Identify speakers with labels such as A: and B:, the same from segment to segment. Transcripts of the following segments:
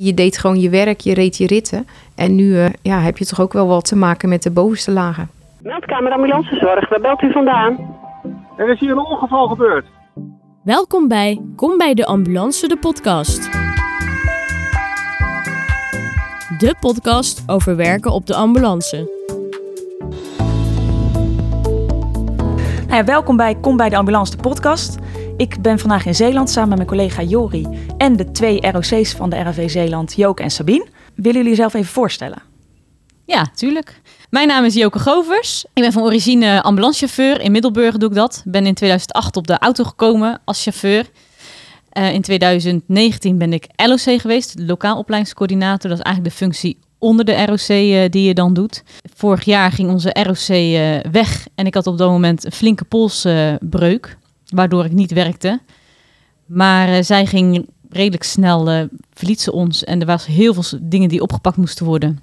A: Je deed gewoon je werk, je reed je ritten. En nu eh, ja, heb je toch ook wel wat te maken met de bovenste lagen.
B: Meldkamer ambulancezorg, waar belt u vandaan?
C: Er is hier een ongeval gebeurd.
D: Welkom bij Kom bij de Ambulance, de podcast. De podcast over werken op de ambulance.
E: Nou ja, welkom bij Kom bij de Ambulance, de podcast. Ik ben vandaag in Zeeland samen met mijn collega Jori en de twee ROC's van de RAV Zeeland, Joke en Sabine. Willen jullie jezelf even voorstellen?
F: Ja, tuurlijk. Mijn naam is Joke Govers. Ik ben van origine ambulancechauffeur. In Middelburg doe ik dat. Ben in 2008 op de auto gekomen als chauffeur. Uh, in 2019 ben ik LOC geweest, lokaal opleidingscoördinator. Dat is eigenlijk de functie onder de ROC uh, die je dan doet. Vorig jaar ging onze ROC uh, weg en ik had op dat moment een flinke polsbreuk, waardoor ik niet werkte. Maar zij ging redelijk snel, verliet ze ons en er was heel veel dingen die opgepakt moesten worden.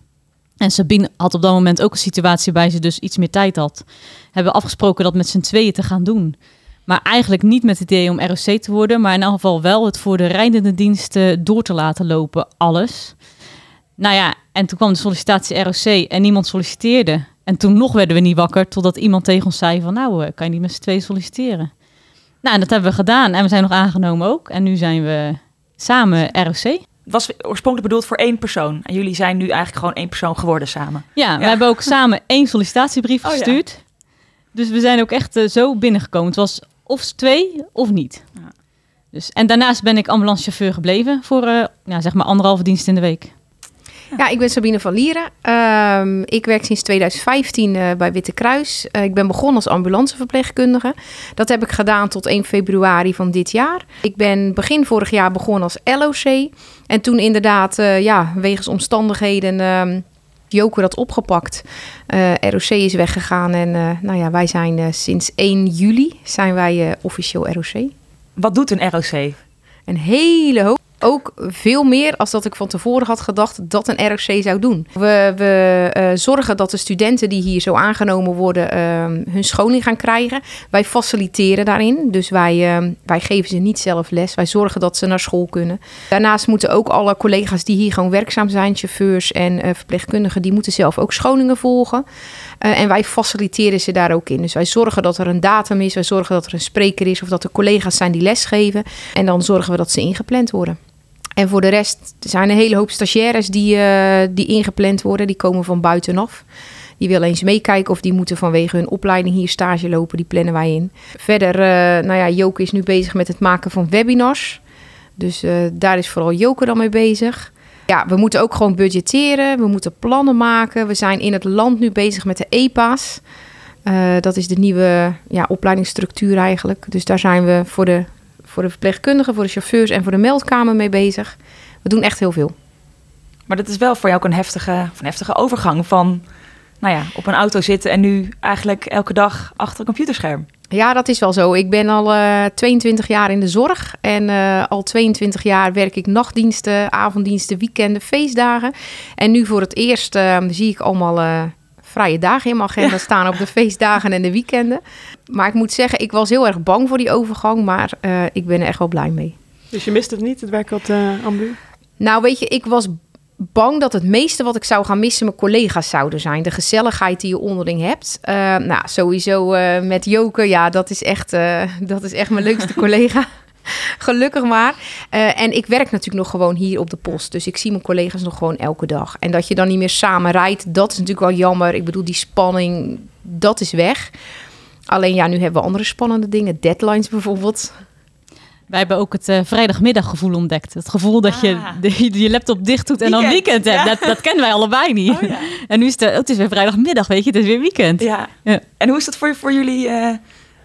F: En Sabine had op dat moment ook een situatie waarbij ze dus iets meer tijd had. Hebben afgesproken dat met z'n tweeën te gaan doen. Maar eigenlijk niet met het idee om ROC te worden, maar in elk geval wel het voor de rijdende diensten door te laten lopen, alles. Nou ja, en toen kwam de sollicitatie ROC en niemand solliciteerde. En toen nog werden we niet wakker, totdat iemand tegen ons zei van nou, kan je niet met z'n tweeën solliciteren? Nou, en dat hebben we gedaan en we zijn nog aangenomen ook. En nu zijn we samen ROC.
E: Het was oorspronkelijk bedoeld voor één persoon. En jullie zijn nu eigenlijk gewoon één persoon geworden samen.
F: Ja, we hebben ook samen één sollicitatiebrief oh, gestuurd. Ja. Dus we zijn ook echt uh, zo binnengekomen. Het was of twee of niet. Ja. Dus, en daarnaast ben ik ambulancechauffeur gebleven voor uh, ja, zeg maar anderhalve dienst in de week.
A: Ja, ik ben Sabine van Lieren. Uh, ik werk sinds 2015 uh, bij Witte Kruis. Uh, ik ben begonnen als ambulanceverpleegkundige. Dat heb ik gedaan tot 1 februari van dit jaar. Ik ben begin vorig jaar begonnen als LOC. En toen inderdaad, eh, ja, wegens omstandigheden... Uh, Joker dat opgepakt. ROC is weggegaan en nou ja, wij zijn sinds 1 juli zijn wij officieel ROC.
E: Wat doet een ROC?
A: Een hele hoop ook veel meer als dat ik van tevoren had gedacht dat een ROC zou doen. We, we uh, zorgen dat de studenten die hier zo aangenomen worden uh, hun scholing gaan krijgen. Wij faciliteren daarin, dus wij, uh, wij geven ze niet zelf les. Wij zorgen dat ze naar school kunnen. Daarnaast moeten ook alle collega's die hier gewoon werkzaam zijn, chauffeurs en eh, verpleegkundigen, die moeten zelf ook scholingen volgen. en wij faciliteren ze daar ook in. Dus wij zorgen dat er een datum is, wij zorgen dat er een spreker is of dat er collega's zijn die lesgeven. En dan zorgen we dat ze ingepland worden. En voor de rest zijn een hele hoop stagiaires die, uh, die ingepland worden. Die komen van buitenaf. Die willen eens meekijken of die moeten vanwege hun opleiding hier stage lopen. Die plannen wij in. Verder, uh, nou ja, Joke is nu bezig met het maken van webinars. Dus uh, daar is vooral Joke dan mee bezig. Ja, we moeten ook gewoon budgetteren. We moeten plannen maken. We zijn in het land nu bezig met de EPA's. dat is de nieuwe ja, opleidingsstructuur eigenlijk. Dus daar zijn we voor de voor de verpleegkundigen, voor de chauffeurs en voor de meldkamer mee bezig. We doen echt heel veel.
E: Maar dat is wel voor jou ook een heftige, een heftige overgang van nou ja, op een auto zitten en nu eigenlijk elke dag achter een computerscherm.
A: Ja, dat is wel zo. Ik ben al uh, 22 jaar in de zorg en uh, al 22 jaar werk ik nachtdiensten, avonddiensten, weekenden, feestdagen. En nu voor het eerst uh, zie ik allemaal eh, vrije dagen in mijn agenda ja. staan op de feestdagen en de weekenden. Maar ik moet zeggen, ik was heel erg bang voor die overgang, maar uh, ik ben er echt wel blij mee.
G: Dus je mist het niet, het werk op de ambu?
A: Nou, weet je, ik was bang dat het meeste wat ik zou gaan missen mijn collega's zouden zijn. De gezelligheid die je onderling hebt. Uh, nou, sowieso uh, met Joke, ja, dat is echt, dat is echt mijn leukste collega. Gelukkig maar. Uh, en ik werk natuurlijk nog gewoon hier op de post. Dus ik zie mijn collega's nog gewoon elke dag. En dat je dan niet meer samen rijdt, dat is natuurlijk wel jammer. Ik bedoel, die spanning, dat is weg. Alleen ja, nu hebben we andere spannende dingen. Deadlines bijvoorbeeld.
F: Wij hebben ook het uh, vrijdagmiddaggevoel ontdekt. Het gevoel dat ah. je de, je laptop dicht doet en weekend. dan weekend hebt. Ja. Dat, dat, kennen wij allebei niet. Oh, ja. En nu is het, oh, het is weer vrijdagmiddag, weet je. Het is weer weekend.
E: Ja. ja. En hoe is dat voor, voor jullie... Uh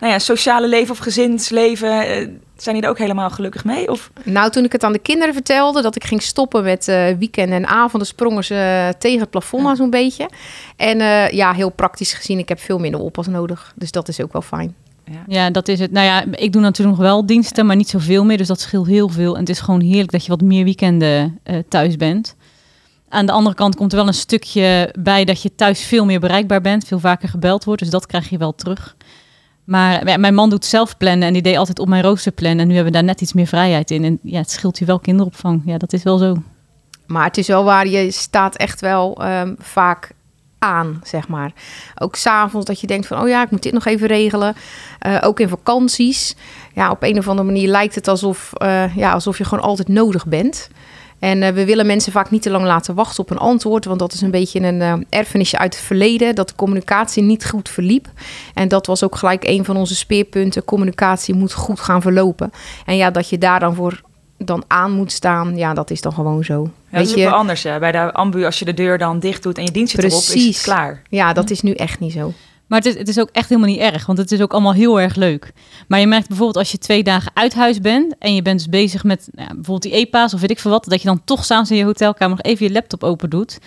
E: nou ja, sociale leven of gezinsleven. Uh, zijn jullie er ook helemaal gelukkig mee? Of?
A: Nou, toen ik het aan de kinderen vertelde dat ik ging stoppen met uh, weekenden en avonden, sprongen ze tegen het plafond ja. zo'n beetje. En uh, ja, heel praktisch gezien, ik heb veel minder oppas nodig. Dus dat is ook wel fijn.
F: Ja. ja. dat is het. Nou ja, ik doe natuurlijk nog wel diensten, maar niet zoveel meer. Dus dat scheelt heel veel. En het is gewoon heerlijk dat je wat meer weekenden uh, thuis bent. Aan de andere kant komt er wel een stukje bij dat je thuis veel meer bereikbaar bent, veel vaker gebeld wordt. Dus dat krijg je wel terug. Maar mijn man doet zelf plannen en die deed altijd op mijn rooster plannen. En nu hebben we daar net iets meer vrijheid in. En ja, het scheelt je wel kinderopvang. Ja, dat is wel zo.
A: Maar het is wel waar, je staat echt wel ehm, vaak aan, zeg maar. Ook s'avonds dat je denkt van, oh ja, ik moet dit nog even regelen. Uh, ook in vakanties. Ja, op een of andere manier lijkt het alsof, uh, ja, alsof je gewoon altijd nodig bent. En uh, we willen mensen vaak niet te lang laten wachten op een antwoord, want dat is een beetje een uh, erfenisje uit het verleden, dat de communicatie niet goed verliep. En dat was ook gelijk een van onze speerpunten. Communicatie moet goed gaan verlopen. En ja, dat je daar dan voor dan aan moet staan, ja, dat is dan gewoon zo.
E: Ja, Weet dat is je? anders. Hè? Bij de ambu, als je de deur dan dicht doet en je dienst zit erop, is het klaar.
A: Ja, dat is nu echt niet zo.
F: Maar het is, het is ook echt helemaal niet erg, want het is ook allemaal heel erg leuk. Maar je merkt bijvoorbeeld als je twee dagen uit huis bent en je bent dus bezig met nou bijvoorbeeld die EPA's of weet ik veel wat, dat je dan toch s'avonds in je hotelkamer nog even je laptop open doet.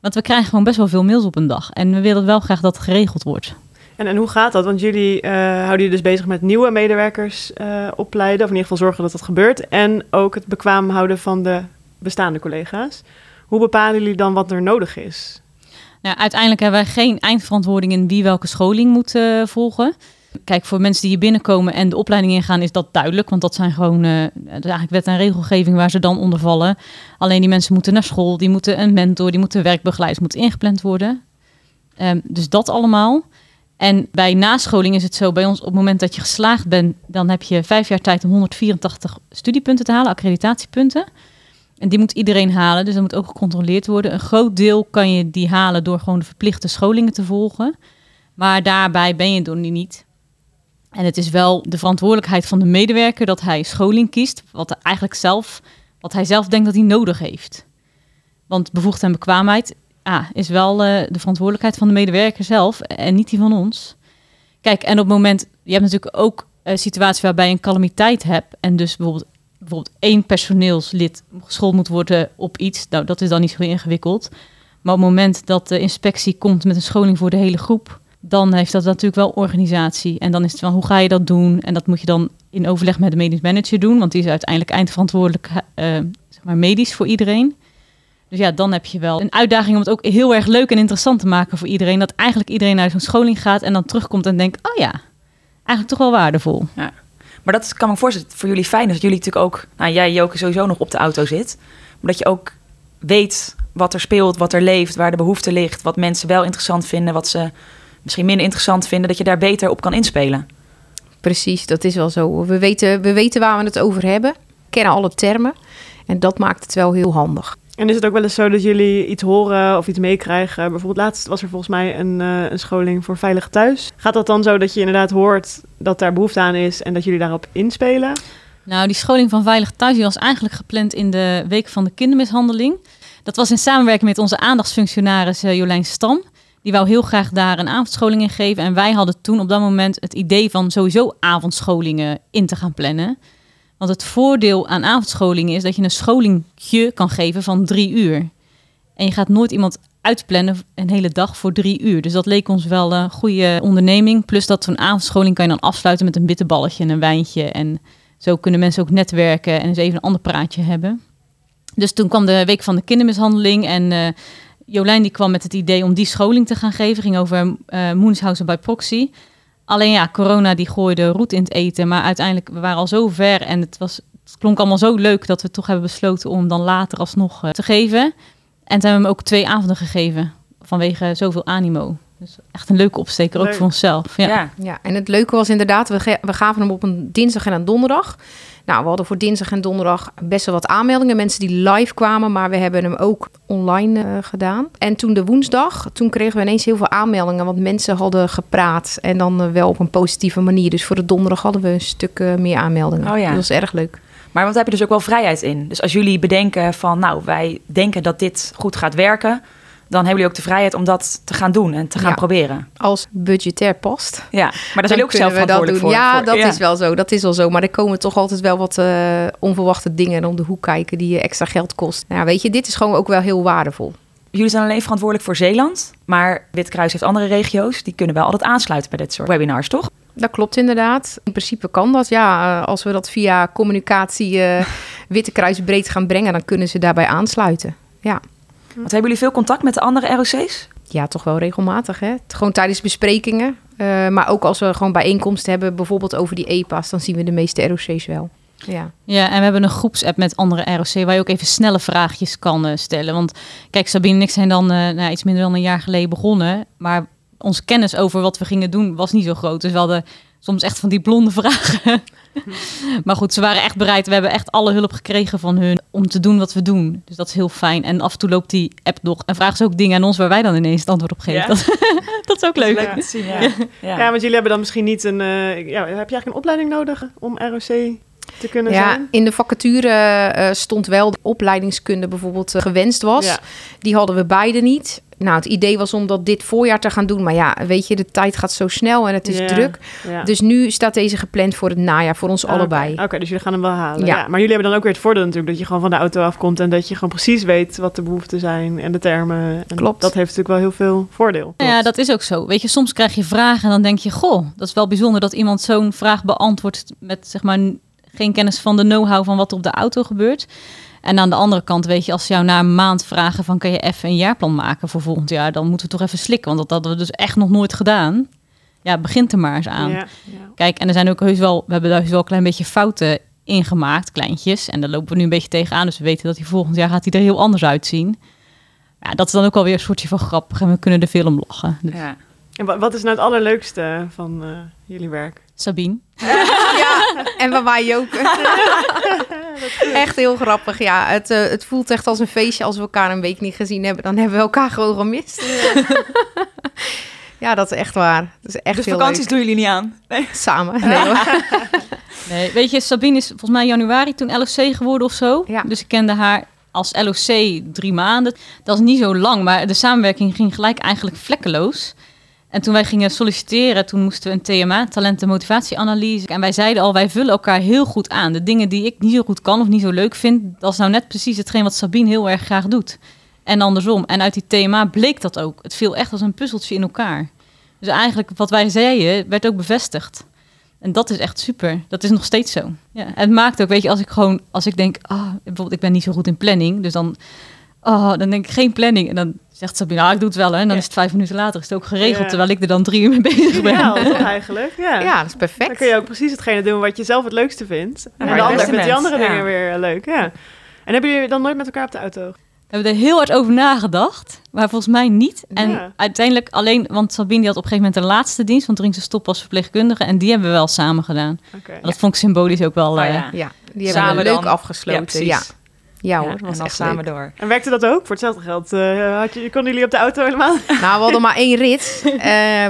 F: Want we krijgen gewoon best wel veel mails op een dag en we willen wel graag dat geregeld wordt.
G: En, en hoe gaat dat? Want jullie uh, houden je dus bezig met nieuwe medewerkers uh, opleiden, of in ieder geval zorgen dat dat gebeurt. En ook het bekwaam houden van de bestaande collega's. Hoe bepalen jullie dan wat er nodig is?
F: Uiteindelijk hebben wij geen eindverantwoording in wie welke scholing moet uh, volgen. Kijk, voor mensen die hier binnenkomen en de opleiding ingaan, is dat duidelijk. Want dat zijn gewoon uh, eigenlijk wet en regelgeving waar ze dan onder vallen. Alleen die mensen moeten naar school, die moeten een mentor, die moeten werkbegeleid, moet ingepland worden. Um, dus dat allemaal. En bij nascholing is het zo, bij ons op het moment dat je geslaagd bent, dan heb je vijf jaar tijd om 184 studiepunten te halen, accreditatiepunten. En die moet iedereen halen, dus dat moet ook gecontroleerd worden. Een groot deel kan je die halen door gewoon de verplichte scholingen te volgen. Maar daarbij ben je er niet. En het is wel de verantwoordelijkheid van de medewerker dat hij scholing kiest, wat, hij eigenlijk zelf, wat hij zelf denkt dat hij nodig heeft. Want bevoegdheid en bekwaamheid ah, is wel uh, de verantwoordelijkheid van de medewerker zelf en niet die van ons. Kijk, en op het moment, je hebt natuurlijk ook een situatie waarbij je een calamiteit hebt en dus bijvoorbeeld bijvoorbeeld één personeelslid geschoold moet worden op iets, nou, dat is dan niet zo ingewikkeld. Maar op het moment dat de inspectie komt met een scholing voor de hele groep, dan heeft dat natuurlijk wel organisatie. En dan is het van hoe ga je dat doen? En dat moet je dan in overleg met de medisch manager doen, want die is uiteindelijk eindverantwoordelijk uh, zeg maar medisch voor iedereen. Dus ja, dan heb je wel een uitdaging om het ook heel erg leuk en interessant te maken voor iedereen. Dat eigenlijk iedereen naar zo'n scholing gaat en dan terugkomt en denkt, oh ja, eigenlijk toch wel waardevol.
E: Ja. Maar dat kan me voorstellen voor jullie fijn is dat jullie natuurlijk ook, nou jij Joke sowieso nog op de auto zit, maar dat je ook weet wat er speelt, wat er leeft, waar de behoefte ligt, wat mensen wel interessant vinden, wat ze misschien minder interessant vinden, dat je daar beter op kan inspelen.
A: Precies, dat is wel zo. We weten, we weten waar we het over hebben, kennen alle termen en dat maakt het wel heel handig.
G: En is het ook wel eens zo dat jullie iets horen of iets meekrijgen? Bijvoorbeeld laatst was er volgens mij een, uh, een scholing voor Veilig Thuis. Gaat dat dan zo dat je inderdaad hoort dat daar behoefte aan is en dat jullie daarop inspelen?
F: Nou, die scholing van Veilig Thuis die was eigenlijk gepland in de week van de kindermishandeling. Dat was in samenwerking met onze aandachtsfunctionaris uh, Jolijn Stam. Die wou heel graag daar een avondscholing in geven. En wij hadden toen op dat moment het idee van sowieso avondscholingen in te gaan plannen. Want het voordeel aan avondscholingen is dat je een scholingje kan geven van drie uur. En je gaat nooit iemand uitplannen een hele dag voor drie uur. Dus dat leek ons wel een goede onderneming. Plus dat zo'n avondscholing kan je dan afsluiten met een bitterballetje en een wijntje. En zo kunnen mensen ook netwerken en eens even een ander praatje hebben. Dus toen kwam de week van de kindermishandeling en uh, Jolijn die kwam met het idee om die scholing te gaan geven. Ging over uh, Moonshausen by proxy. Alleen ja, corona die gooide roet in het eten. Maar uiteindelijk, we waren al zo ver en het, was, het klonk allemaal zo leuk dat we toch hebben besloten om dan later alsnog uh, te geven. En toen hebben we hem ook twee avonden gegeven vanwege zoveel animo. Dus echt een leuke opsteker, ook voor onszelf. Ja.
A: ja. Ja. en het leuke was inderdaad, we, we gaven hem op een dinsdag en een donderdag. Nou, we hadden voor dinsdag en donderdag best wel wat aanmeldingen. Mensen die live kwamen, maar we hebben hem ook online uh, gedaan. En toen de woensdag, toen kregen we ineens heel veel aanmeldingen. Want mensen hadden gepraat en dan uh, wel op een positieve manier. Dus voor de donderdag hadden we een stuk uh, meer aanmeldingen.
E: Oh ja.
A: Dat was erg leuk.
E: Maar want heb je dus ook wel vrijheid in. Dus als jullie bedenken van, nou, wij denken dat dit goed gaat werken dan hebben jullie ook de vrijheid om dat te gaan doen en te gaan
A: ja,
E: proberen.
A: Als budgetair past.
E: Ja, maar daar zijn jullie ook zelf verantwoordelijk voor.
A: Ja,
E: voor,
A: dat ja. is wel zo. Dat is wel zo. Maar er komen toch altijd wel wat uh, onverwachte dingen om de hoek kijken die je extra geld kost. Nou, weet je, dit is gewoon ook wel heel waardevol.
E: Jullie zijn alleen verantwoordelijk voor Zeeland, maar Witkruis heeft andere regio's. Die kunnen wel altijd aansluiten bij dit soort webinars, toch?
A: Dat klopt inderdaad. In principe kan dat. Ja, als we dat via communicatie uh, Witte Kruis breed gaan brengen, dan kunnen ze daarbij aansluiten. Ja.
E: Want hebben jullie veel contact met de andere ROC's?
A: Ja, toch wel regelmatig. Hè? Gewoon tijdens besprekingen. Uh, maar ook als we gewoon bijeenkomsten hebben, bijvoorbeeld over die EPA's, dan zien we de meeste ROC's wel. Ja.
F: Ja, en we hebben een groepsapp met andere ROC waar je ook even snelle vraagjes kan eh, stellen. Want kijk, Sabine en ik zijn dan eh, nou, iets minder dan een jaar geleden begonnen. Maar onze kennis over wat we gingen doen was niet zo groot. Dus we hadden soms echt van die blonde vragen. maar goed, ze waren echt bereid. We hebben echt alle hulp gekregen van hun om te doen wat we doen. Dus dat is heel fijn. En af en toe loopt die app nog en vragen ze ook dingen aan ons waar wij dan ineens het antwoord op geven.
E: Ja.
F: Dat, dat is ook leuk.
E: Ja. ja.
G: Ja, want jullie hebben dan misschien niet een... eh, ja, heb je eigenlijk een opleiding nodig om ROC te kunnen
A: Ja,
G: zijn?
A: in de vacature eh, stond wel de opleidingskunde bijvoorbeeld eh, gewenst was.
G: Ja.
A: Die hadden we beide niet. Nou, het idee was om dat dit voorjaar te gaan doen. Maar ja, weet je, de tijd gaat zo snel en het is
G: Ja,
A: druk.
G: Ja.
A: Dus nu staat deze gepland voor het najaar, voor ons
G: Ah,
A: allebei.
G: Oké, Oké, dus jullie gaan hem wel halen.
A: Ja.
G: Ja. Maar jullie hebben dan ook weer het voordeel natuurlijk dat je gewoon van de auto afkomt en dat je gewoon precies weet wat de behoeften zijn en de termen. En
A: Klopt.
G: Dat heeft natuurlijk wel heel veel voordeel.
F: Ja, dat is ook zo. Weet je, soms krijg je vragen en dan denk je, goh, dat is wel bijzonder dat iemand zo'n vraag beantwoordt met zeg maar geen kennis van de know-how van wat er op de auto gebeurt. En aan de andere kant, weet je, als ze jou na een maand vragen van kan je even een jaarplan maken voor volgend jaar, dan moeten we toch even slikken, want dat hadden we dus echt nog nooit gedaan. Ja, begint er maar eens aan.
G: Ja, ja.
F: Kijk, en er zijn ook heus wel, we hebben daar heus wel een klein beetje fouten in gemaakt, kleintjes. En daar lopen we nu een beetje tegenaan, dus we weten dat hij volgend jaar gaat hij er heel anders uitzien. Ja, dat is dan ook wel weer een soortje van grappig en we kunnen er veel om lachen. Dus,
E: Ja.
G: En wa- wat is nou het allerleukste van eh, jullie werk?
F: Sabine.
A: Ja, en we waaien ook. echt heel grappig. Ja, het, eh, het voelt echt als een feestje als we elkaar een week niet gezien hebben. Dan hebben we elkaar gewoon gemist. ja, dat is echt waar. Dat is echt
E: Dus
A: heel
E: vakanties
A: leuk.
E: doen jullie niet aan? Nee.
A: Samen. Nee.
F: Nee, weet je, Sabine is volgens mij januari toen LOC geworden of zo.
A: Ja.
F: Dus ik kende haar als LOC drie maanden. Dat is niet zo lang, maar de samenwerking ging gelijk eigenlijk vlekkeloos. En toen wij gingen solliciteren, toen moesten we een TMA, talent- en motivatieanalyse. En wij zeiden al, wij vullen elkaar heel goed aan. De dingen die ik niet zo goed kan of niet zo leuk vind, dat is nou net precies hetgeen wat Sabine heel erg graag doet. En andersom. En uit die TMA bleek dat ook. Het viel echt als een puzzeltje in elkaar. Dus eigenlijk wat wij zeiden, werd ook bevestigd. En dat is echt super. Dat is nog steeds zo. Ja, het maakt ook, weet je, als ik gewoon, als ik denk, ah, bijvoorbeeld, ik ben niet zo goed in planning, dus dan, oh, dan denk ik geen planning. En dan zegt Sabine, ah, ik doe het wel, hè. En dan
G: Ja.
F: is het vijf minuten later, is het ook geregeld,
G: Ja.
F: terwijl ik er dan drie uur mee bezig ben.
G: Ja, toch eigenlijk? Ja.
A: ja, dat is
G: Dan
A: perfect.
G: kun je ook precies hetgene doen wat je zelf het leukste vindt. en
E: beste
G: vindt die andere
E: Ja.
G: dingen weer eh, leuk. Ja. En hebben jullie dan nooit met elkaar op de auto?
F: We hebben er heel hard over nagedacht, maar volgens mij niet. En
G: Ja.
F: uiteindelijk alleen, want Sabine die had op een gegeven moment een laatste dienst, want toen ging ze stoppen als verpleegkundige. En die hebben we wel samen gedaan.
G: Oké.
F: Dat vond ik symbolisch ook wel.
E: Oh,
F: eh,
E: ja.
A: Ja, die hebben
E: Samen
A: we leuk
E: dan.
A: afgesloten. Ja,
E: precies.
A: Ja. hoor,
E: Ja, en
A: was
E: dan
A: echt
E: samen
A: leuk.
E: door.
G: En werkte dat ook? Voor hetzelfde geld eh, had je, konden jullie op de auto helemaal?
A: Nou, we hadden maar één rit. Eh,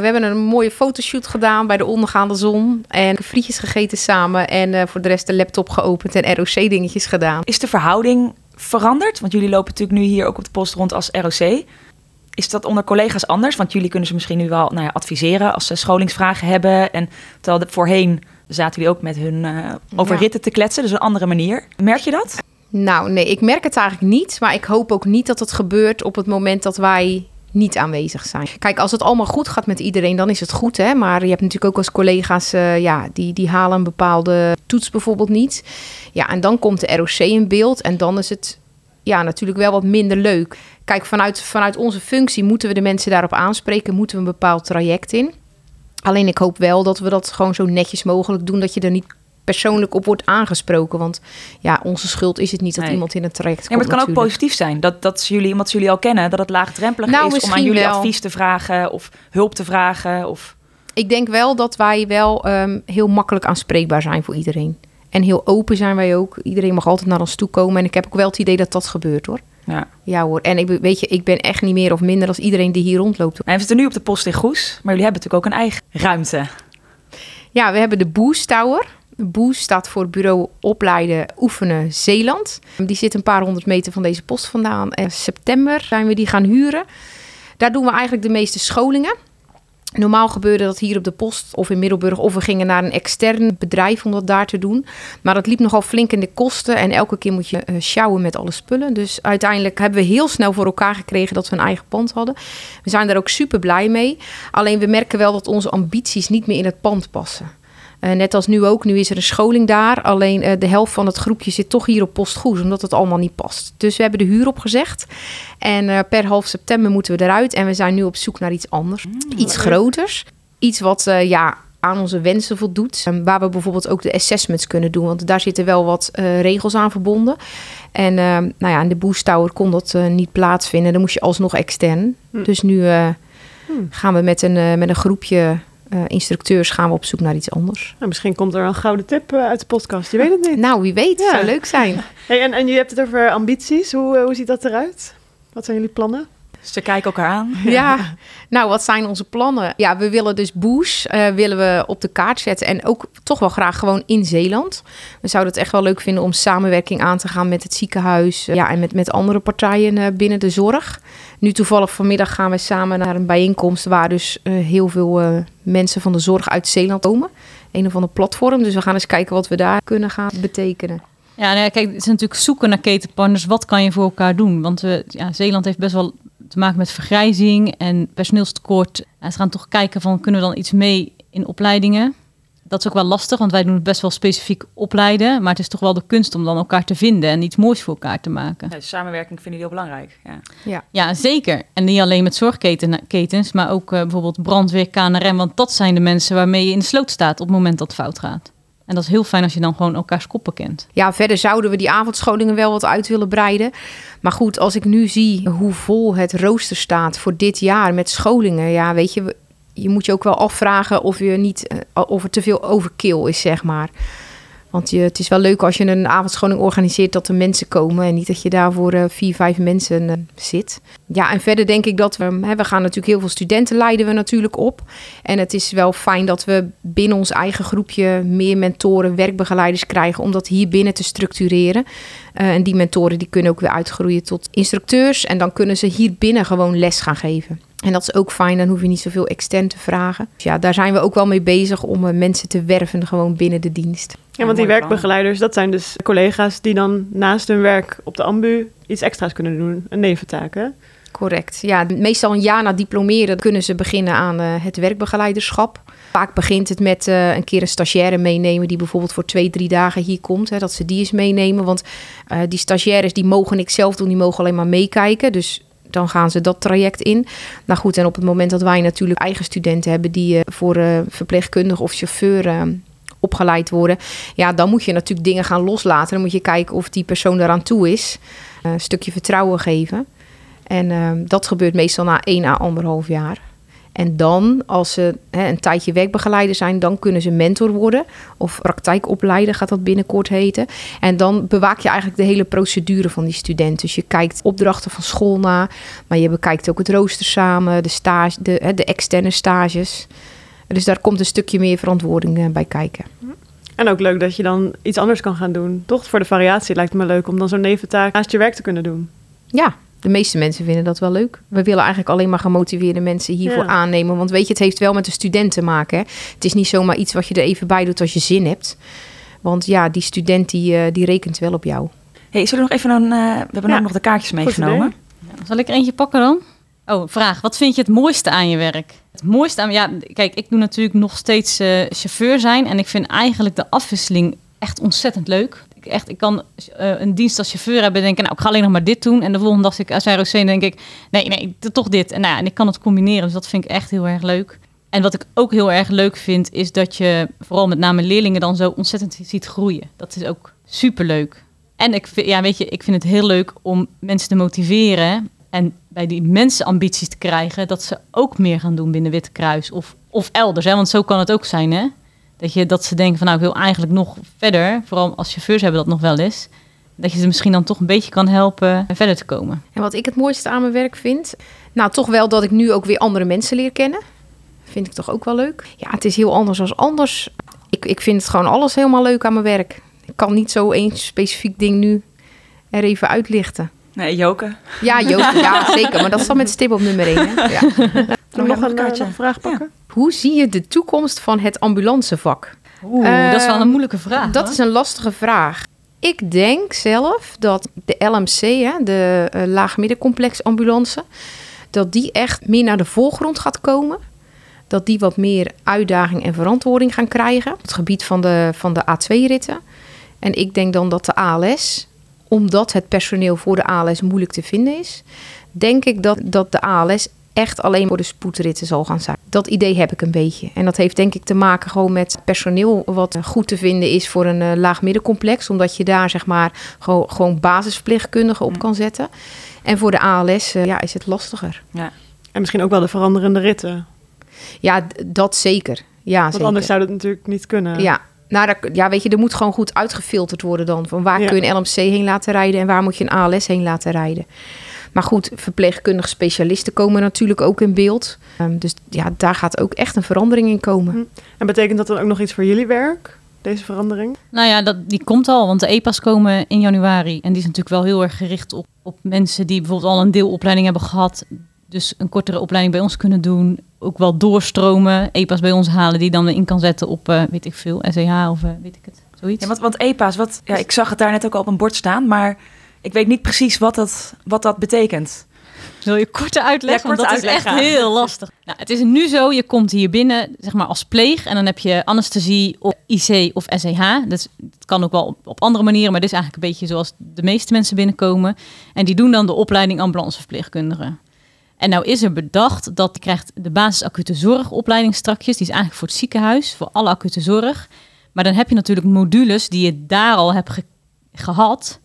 A: we hebben een mooie fotoshoot gedaan bij de ondergaande zon. En frietjes gegeten samen. En eh, voor de rest de laptop geopend en ROC-dingetjes gedaan.
E: Is de verhouding veranderd? Want jullie lopen natuurlijk nu hier ook op de post rond als ROC. Is dat onder collega's anders? Want jullie kunnen ze misschien nu wel nou ja, adviseren als ze scholingsvragen hebben. En terwijl de, voorheen zaten jullie ook met hun eh, over
A: Ja.
E: ritten te kletsen. Dus een andere manier. Merk je dat?
A: Nou, nee, ik merk het eigenlijk niet. Maar ik hoop ook niet dat het gebeurt op het moment dat wij niet aanwezig zijn. Kijk, als het allemaal goed gaat met iedereen, dan is het goed. Hè? Maar je hebt natuurlijk ook als collega's, eh, ja, die, die halen een bepaalde toets bijvoorbeeld niet. Ja, en dan komt de ROC in beeld. En dan is het ja, natuurlijk wel wat minder leuk. Kijk, vanuit, vanuit onze functie moeten we de mensen daarop aanspreken. Moeten we een bepaald traject in. Alleen ik hoop wel dat we dat gewoon zo netjes mogelijk doen. Dat je er niet persoonlijk op wordt aangesproken. Want ja, onze schuld is het niet dat
E: Nee.
A: iemand in een traject
E: Ja,
A: komt
E: maar het kan ook positief zijn. Dat, dat ze jullie, ze jullie al kennen, dat het laagdrempelig
A: Nou,
E: is om aan jullie
A: wel.
E: advies te vragen of hulp te vragen. Of...
A: Ik denk wel dat wij wel ehm, heel makkelijk aanspreekbaar zijn voor iedereen. En heel open zijn wij ook. Iedereen mag altijd naar ons toe komen. En ik heb ook wel het idee dat dat gebeurt hoor.
E: Ja.
A: Ja hoor. En ik, weet je, ik ben echt niet meer of minder als iedereen die hier rondloopt.
E: En we zitten nu op de post in Goes, maar jullie hebben natuurlijk ook een eigen ruimte.
A: Ja, we hebben de Boost Tower. Boost staat voor Bureau Opleiden Oefenen Zeeland. Die zit een paar honderd meter van deze post vandaan. En september zijn we die gaan huren. Daar doen we eigenlijk de meeste scholingen. Normaal gebeurde dat hier op de post of in Middelburg... of we gingen naar een extern bedrijf om dat daar te doen. Maar dat liep nogal flink in de kosten... en elke keer moet je eh, sjouwen met alle spullen. Dus uiteindelijk hebben we heel snel voor elkaar gekregen... dat we een eigen pand hadden. We zijn daar ook super blij mee. Alleen we merken wel dat onze ambities niet meer in het pand passen. Eh, net als nu ook, nu is er een scholing daar. Alleen eh, de helft van het groepje zit toch hier op Postgoes, omdat het allemaal niet past. Dus we hebben de huur opgezegd. En eh, per half september moeten we eruit. En we zijn nu op zoek naar iets anders. iets groters. Iets wat, ja, aan onze wensen voldoet. En waar we bijvoorbeeld ook de assessments kunnen doen. Want daar zitten wel wat regels aan verbonden. En eh, nou ja, in de Boost Tower kon dat niet plaatsvinden. Dan moest je alsnog extern.
G: Hm.
A: Dus nu
G: Hm.
A: gaan we met een, met een groepje instructeurs gaan we op zoek naar iets anders.
G: Nou, misschien komt er een gouden tip eh, uit de podcast. Je weet het niet.
A: Nou, wie weet.
G: Ja.
A: Zou leuk zijn.
G: Hey, en, en je hebt het over ambities. Hoe, eh, hoe ziet dat eruit? Wat zijn jullie plannen?
E: Ze kijken elkaar aan.
A: Ja, nou, wat zijn onze plannen? Ja, we willen dus Boes eh, willen we op de kaart zetten. En ook toch wel graag gewoon in Zeeland. We zouden het echt wel leuk vinden om samenwerking aan te gaan met het ziekenhuis. eh, ja, en met, met andere partijen eh, binnen de zorg. Nu toevallig vanmiddag gaan we samen naar een bijeenkomst... waar dus heel veel eh, mensen van de zorg uit Zeeland komen. Een of ander platform. Dus we gaan eens kijken wat we daar kunnen gaan betekenen.
F: Ja, nou ja, kijk, het is natuurlijk zoeken naar ketenpartners. Wat kan je voor elkaar doen? Want we, ja, Zeeland heeft best wel te maken met vergrijzing en personeelstekort. En ze gaan toch kijken van, kunnen we dan iets mee in opleidingen? Dat is ook wel lastig, want wij doen het best wel specifiek opleiden. Maar het is toch wel de kunst om dan elkaar te vinden en iets moois voor elkaar te maken.
E: Ja, samenwerking vinden jullie heel belangrijk. Ja.
F: Ja, zeker. En niet alleen met zorgketens, maar ook eh, bijvoorbeeld brandweer, KNRM. Want dat zijn de mensen waarmee je in de sloot staat op het moment dat het fout gaat. En dat is heel fijn als je dan gewoon elkaars koppen kent.
A: Ja, verder zouden we die avondscholingen wel wat uit willen breiden. Maar goed, als ik nu zie hoe vol het rooster staat voor dit jaar met scholingen, ja, weet je, je moet je ook wel afvragen of je niet eh, of er te veel overkill is, zeg maar. Want je, het is wel leuk als je een avondscholing organiseert dat er mensen komen en niet dat je daar voor eh, vier, vijf mensen eh, zit. Ja, en verder denk ik dat we, hè, we gaan natuurlijk heel veel studenten leiden we natuurlijk op. En het is wel fijn dat we binnen ons eigen groepje meer mentoren, werkbegeleiders krijgen om dat hier binnen te structureren. Eh, en die mentoren die kunnen ook weer uitgroeien tot instructeurs en dan kunnen ze hier binnen gewoon les gaan geven. En dat is ook fijn, dan hoef je niet zoveel extern te vragen. Dus ja, daar zijn we ook wel mee bezig om eh, mensen te werven gewoon binnen de dienst.
G: Ja, want die werkbegeleiders, dat zijn dus collega's die dan naast hun werk op de ambu iets extra's kunnen doen. Een neventaak, hè?
A: Correct. Ja, meestal een jaar na diplomeren kunnen ze beginnen aan eh, het werkbegeleiderschap. Vaak begint het met eh, een keer een stagiaire meenemen die bijvoorbeeld voor twee, drie dagen hier komt. Hè, dat ze die eens meenemen. Want eh, die stagiaires die mogen niks zelf doen, die mogen alleen maar meekijken. Dus dan gaan ze dat traject in. Nou goed, en op het moment dat wij natuurlijk eigen studenten hebben die eh, voor eh, verpleegkundige of chauffeur eh, opgeleid worden, ja, dan moet je natuurlijk dingen gaan loslaten. Dan moet je kijken of die persoon eraan toe is. Eh, een stukje vertrouwen geven. En ehm, dat gebeurt meestal na één à anderhalf jaar. En dan, als ze hè, een tijdje werkbegeleider zijn, dan kunnen ze mentor worden. Of praktijkopleider gaat dat binnenkort heten. En dan bewaak je eigenlijk de hele procedure van die student. Dus je kijkt opdrachten van school na. Maar je bekijkt ook het rooster samen, de, stage, de, hè, de externe stages. Dus daar komt een stukje meer verantwoording eh, bij kijken.
G: En ook leuk dat je dan iets anders kan gaan doen. Toch voor de variatie lijkt het me leuk om dan zo'n neventaak naast je werk te kunnen doen.
A: Ja, de meeste mensen vinden dat wel leuk. We willen eigenlijk alleen maar gemotiveerde mensen hiervoor
G: Ja.
A: aannemen. Want weet je, het heeft wel met de student te maken. Hè? Het is niet zomaar iets wat je er even bij doet als je zin hebt. Want ja, die student die, eh, die rekent wel op jou.
E: Hey, zullen we nog even een... eh, we hebben
G: Ja,
E: ook nog de kaartjes meegenomen.
F: Zal ik er eentje pakken dan? Oh, vraag. Wat vind je het mooiste aan je werk? Het mooiste aan... Ja, kijk, ik doe natuurlijk nog steeds eh, chauffeur zijn. En ik vind eigenlijk de afwisseling echt ontzettend leuk. Echt, ik kan eh, een dienst als chauffeur hebben en denken... Nou, ik ga alleen nog maar dit doen. En de volgende dag zit ik ROC en denk ik... Nee, nee, toch dit. En, nou, ja, en ik kan het combineren. Dus dat vind ik echt heel erg leuk. En wat ik ook heel erg leuk vind... is dat je vooral met name leerlingen dan zo ontzettend ziet groeien. Dat is ook superleuk. En ik vind, ja, weet je, ik vind het heel leuk om mensen te motiveren en bij die mensen ambities te krijgen dat ze ook meer gaan doen binnen Witte Kruis of, of elders. Hè? Want zo kan het ook zijn, hè? Dat, je, dat ze denken van nou, ik wil eigenlijk nog verder. Vooral als chauffeurs hebben dat nog wel eens. Dat je ze misschien dan toch een beetje kan helpen verder te komen.
A: En wat ik het mooiste aan mijn werk vind... Nou, toch wel dat ik nu ook weer andere mensen leer kennen. Vind ik toch ook wel leuk. Ja, het is heel anders als anders. Ik, ik vind het gewoon alles helemaal leuk aan mijn werk. Ik kan niet zo één specifiek ding nu er even uitlichten.
E: Nee, Joke.
A: Ja, Joop, ja, zeker. Maar dat is dan met stip op nummer één. Hè? Ja.
G: Nog, een, eh,
E: kaartje.
G: nog een vraag pakken?
A: Hoe zie je de toekomst van het ambulancevak?
F: Oeh, dat is wel een
A: Ehm,
F: moeilijke vraag.
A: Dat is een lastige vraag. Ik denk zelf dat de LMC, hè, de uh, laagmiddencomplex ambulance, dat die echt meer naar de voorgrond gaat komen. Dat die wat meer uitdaging en verantwoording gaan krijgen op het gebied van de, van de A2-ritten. En ik denk dan dat de ALS, omdat het personeel voor de ALS moeilijk te vinden is, denk ik dat, dat de ALS echt alleen voor de spoedritten zal gaan zijn. Dat idee heb ik een beetje. En dat heeft denk ik te maken gewoon met personeel wat goed te vinden is voor een uh, laag middencomplex. Omdat je daar zeg maar gewoon, gewoon basisverpleegkundigen op kan zetten. En voor de ALS ja, is het lastiger.
G: Ja. En misschien ook wel de veranderende ritten.
A: Ja, dat zeker. Ja,
G: Want
A: zeker.
G: anders zou dat natuurlijk niet kunnen.
A: Ja, nou, daar, ja, weet je, er moet gewoon goed uitgefilterd worden dan. Van waar
G: Ja.
A: kun je een LMC heen laten rijden en waar moet je een ALS heen laten rijden. Maar goed, verpleegkundige specialisten komen natuurlijk ook in beeld. Ehm, dus ja, daar gaat ook echt een verandering in komen.
G: En betekent dat dan ook nog iets voor jullie werk, deze verandering?
F: Nou ja, dat, die komt al, want de EPA's komen in januari. En die is natuurlijk wel heel erg gericht op, op mensen die bijvoorbeeld al een deelopleiding hebben gehad. Dus een kortere opleiding bij ons kunnen doen. Ook wel doorstromen, EPA's bij ons halen, die dan weer in kan zetten op, eh, weet ik veel, SEH of eh, weet ik het, zoiets.
E: Ja, want, want EPA's, wat, ja, ik zag het daar net ook al op een bord staan, maar ik weet niet precies wat dat, wat dat betekent.
F: Wil je korte uitleg?
E: Ja, korte
F: Want dat is echt heel lastig. Nou, het is nu zo, je komt hier binnen zeg maar als pleeg en dan heb je anesthesie of IC of SEH. Dat, dat kan ook wel op, op andere manieren, maar dit is eigenlijk een beetje zoals de meeste mensen binnenkomen. En die doen dan de opleiding ambulanceverpleegkundige. En nou is er bedacht dat je krijgt de basis acute zorgopleiding strakjes. Die is eigenlijk voor het ziekenhuis, voor alle acute zorg. Maar dan heb je natuurlijk modules die je daar al hebt ge- gehad.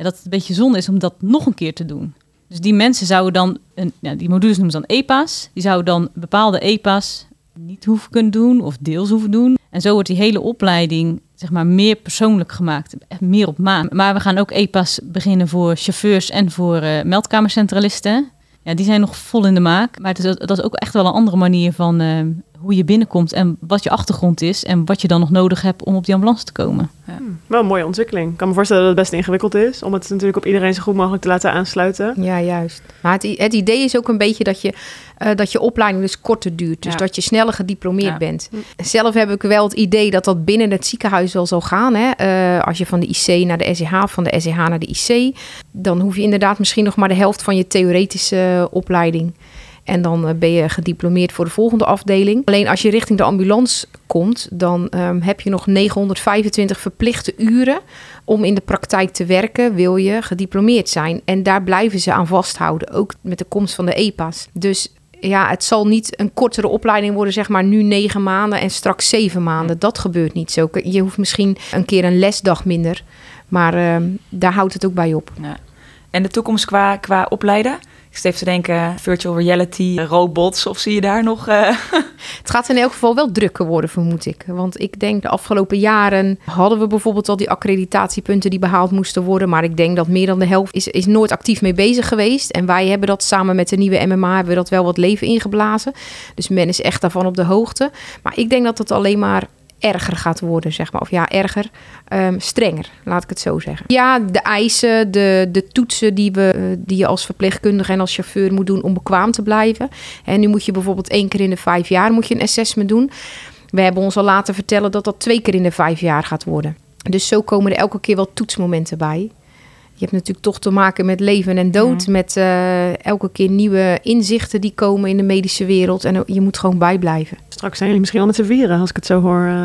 F: En dat het een beetje zonde is om dat nog een keer te doen. Dus die mensen zouden dan, een, die modules noemen ze dan EPA's. Die zouden dan bepaalde EPA's niet hoeven kunnen doen of deels hoeven doen. En zo wordt die hele opleiding zeg maar meer persoonlijk gemaakt, meer op maat. Maar we gaan ook EPA's beginnen voor chauffeurs en voor eh, meldkamercentralisten. Ja, die zijn nog vol in de maak. Maar het is, dat is ook echt wel een andere manier van eh, hoe je binnenkomt en wat je achtergrond is en wat je dan nog nodig hebt om op die ambulance te komen.
G: Wel een mooie ontwikkeling. Ik kan me voorstellen dat het best ingewikkeld is, om het natuurlijk op iedereen zo goed mogelijk te laten aansluiten.
A: Ja, juist. Maar het, idee is ook een beetje dat je, eh, dat je opleiding dus korter duurt. Dus
E: Ja.
A: dat je sneller gediplomeerd
E: Ja.
A: bent. Zelf heb ik wel het idee dat dat binnen het ziekenhuis wel zal gaan. Hè? Eh, als je van de IC naar de SEH, of van de SEH naar de IC... dan hoef je inderdaad misschien nog maar de helft van je theoretische eh, opleiding... En dan eh, ben je gediplomeerd voor de volgende afdeling. Alleen als je richting de ambulance komt, dan ehm, heb je nog 925 verplichte uren om in de praktijk te werken, wil je gediplomeerd zijn. En daar blijven ze aan vasthouden, ook met de komst van de EPA's. Dus ja, het zal niet een kortere opleiding worden, zeg maar nu negen maanden en straks zeven maanden. Dat gebeurt niet zo. Je hoeft misschien een keer een lesdag minder, maar ehm, daar houdt het ook bij op.
E: Ja. En de toekomst qua, qua opleiden? Ik zit te denken, virtual reality, robots, of zie je daar nog... eh,
A: Het gaat in elk geval wel drukker worden, vermoed ik. Want ik denk de afgelopen jaren hadden we bijvoorbeeld al die accreditatiepunten die behaald moesten worden. Maar ik denk dat meer dan de helft is, is nooit actief mee bezig geweest. En wij hebben dat samen met de nieuwe MMA hebben we dat wel wat leven ingeblazen. Dus men is echt daarvan op de hoogte. Maar ik denk dat het alleen maar erger gaat worden, zeg maar. Of ja, erger, ehm, strenger, laat ik het zo zeggen. Ja, de eisen, de, de toetsen die, we, eh, die je als verpleegkundige en als chauffeur moet doen om bekwaam te blijven. En nu moet je bijvoorbeeld één keer in de vijf jaar moet je een assessment doen. We hebben ons al laten vertellen dat dat twee keer in de vijf jaar gaat worden. Dus zo komen er elke keer wel toetsmomenten bij. Je hebt natuurlijk toch te maken met leven en dood. Met eh, elke keer nieuwe inzichten die komen in de medische wereld. En je moet gewoon bijblijven.
G: Straks zijn jullie misschien al met z'n vieren, als ik het zo hoor. eh.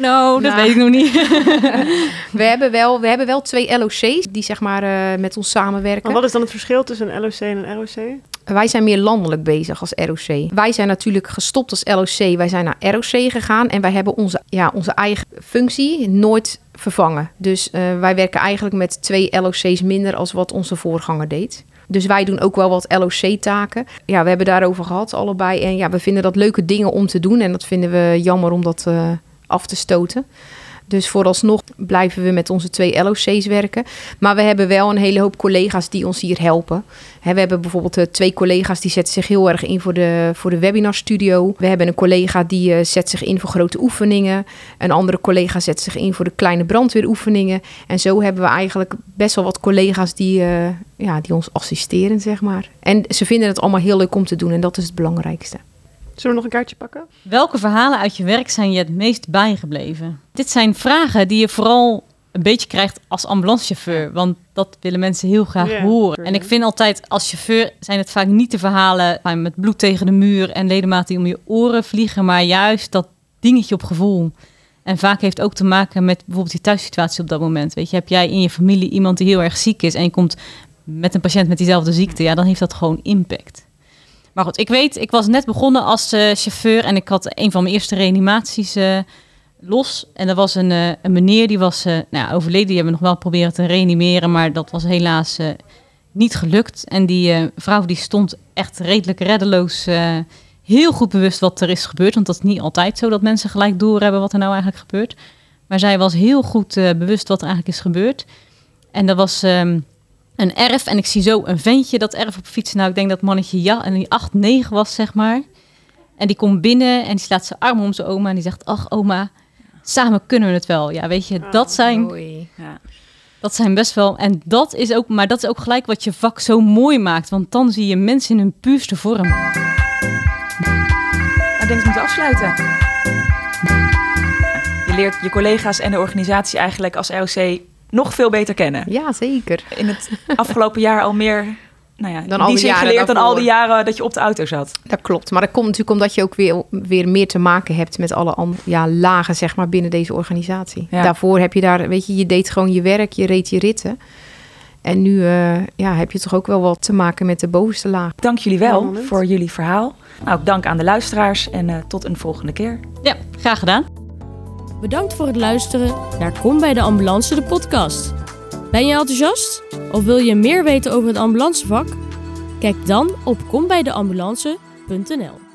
F: Nou, dat
A: Nou.
F: weet ik nog niet.
A: We hebben wel, we hebben wel twee LOC's die zeg maar eh, met ons samenwerken.
G: Maar wat is dan het verschil tussen een LOC en een ROC?
A: Wij zijn meer landelijk bezig als ROC. Wij zijn natuurlijk gestopt als LOC. Wij zijn naar ROC gegaan en wij hebben onze, ja, onze eigen functie nooit vervangen. Dus eh, wij werken eigenlijk met twee LOC's minder als wat onze voorganger deed. Dus wij doen ook wel wat LOC-taken. Ja, we hebben daarover gehad, allebei. En ja, we vinden dat leuke dingen om te doen. En dat vinden we jammer om dat eh, af te stoten. Dus vooralsnog blijven we met onze twee LOC's werken. Maar we hebben wel een hele hoop collega's die ons hier helpen. We hebben bijvoorbeeld eh, twee collega's die zetten zich heel erg in voor de, voor de webinarstudio. We hebben een collega die eh, zet zich in voor grote oefeningen. Een andere collega zet zich in voor de kleine brandweeroefeningen. En zo hebben we eigenlijk best wel wat collega's die, eh, ja, die ons assisteren, zeg maar. En ze vinden het allemaal heel leuk om te doen en dat is het belangrijkste.
G: Zullen we nog een kaartje pakken?
F: Welke verhalen uit je werk zijn je het meest bijgebleven? Dit zijn vragen die je vooral een beetje krijgt als ambulancechauffeur. Want dat willen mensen heel graag horen. En ik vind altijd als chauffeur zijn het vaak niet de verhalen van met bloed tegen de muur en ledematen die om je oren vliegen, maar juist dat dingetje op gevoel. En vaak heeft ook te maken met bijvoorbeeld die thuissituatie op dat moment. Weet je, heb jij in je familie iemand die heel erg ziek is en je komt met een patiënt met diezelfde ziekte, ja, dan heeft dat gewoon impact. Maar goed, ik weet, ik was net begonnen als eh, chauffeur en ik had een van mijn eerste reanimaties eh, los. En dat was een, eh, een meneer die was nou ja, overleden. Die hebben we nog wel proberen te reanimeren, maar dat was helaas niet gelukt. En die vrouw die stond echt redelijk reddeloos, heel goed bewust wat er is gebeurd. Want dat is niet altijd zo dat mensen gelijk doorhebben wat er nou eigenlijk gebeurt. Maar zij was heel goed bewust wat er eigenlijk is gebeurd. En dat was ehm, een erf. En ik zie zo een ventje dat erf op fietsen. Nou, ik denk dat mannetje ja, en die 8, 9 was, zeg maar. En die komt binnen en die slaat zijn arm om zijn oma. En die zegt, ach oma, samen kunnen we het wel. Ja, weet je, dat zijn,
A: Mooi.
E: Ja.
F: dat zijn best wel... En dat is ook, maar dat is ook gelijk wat je vak zo mooi maakt. Want dan zie je mensen in hun puurste vorm.
E: Nou, ik denk dat we moeten afsluiten. Je leert je collega's en de organisatie eigenlijk als ROC nog veel beter kennen.
A: Ja, zeker.
E: In het afgelopen jaar al meer, nou ja,
A: Dan al
E: die zin geleerd dan al die jaren dat je op de auto zat.
A: Dat klopt. Maar dat komt natuurlijk omdat je ook weer, weer meer te maken hebt met alle andere ja, lagen zeg maar, binnen deze organisatie.
E: Ja.
A: Daarvoor heb je daar, weet je, je deed gewoon je werk, je reed je ritten. En nu eh, ja, heb je toch ook wel wat te maken met de bovenste laag.
E: Dank jullie wel voor jullie verhaal. Nou, ook dank aan de luisteraars en eh, tot een volgende keer.
F: Ja, graag gedaan.
D: Bedankt voor het luisteren naar Kom bij de Ambulance, de podcast. Ben je enthousiast? Of wil je meer weten over het ambulancevak? Kijk dan op kombijdeambulance.nl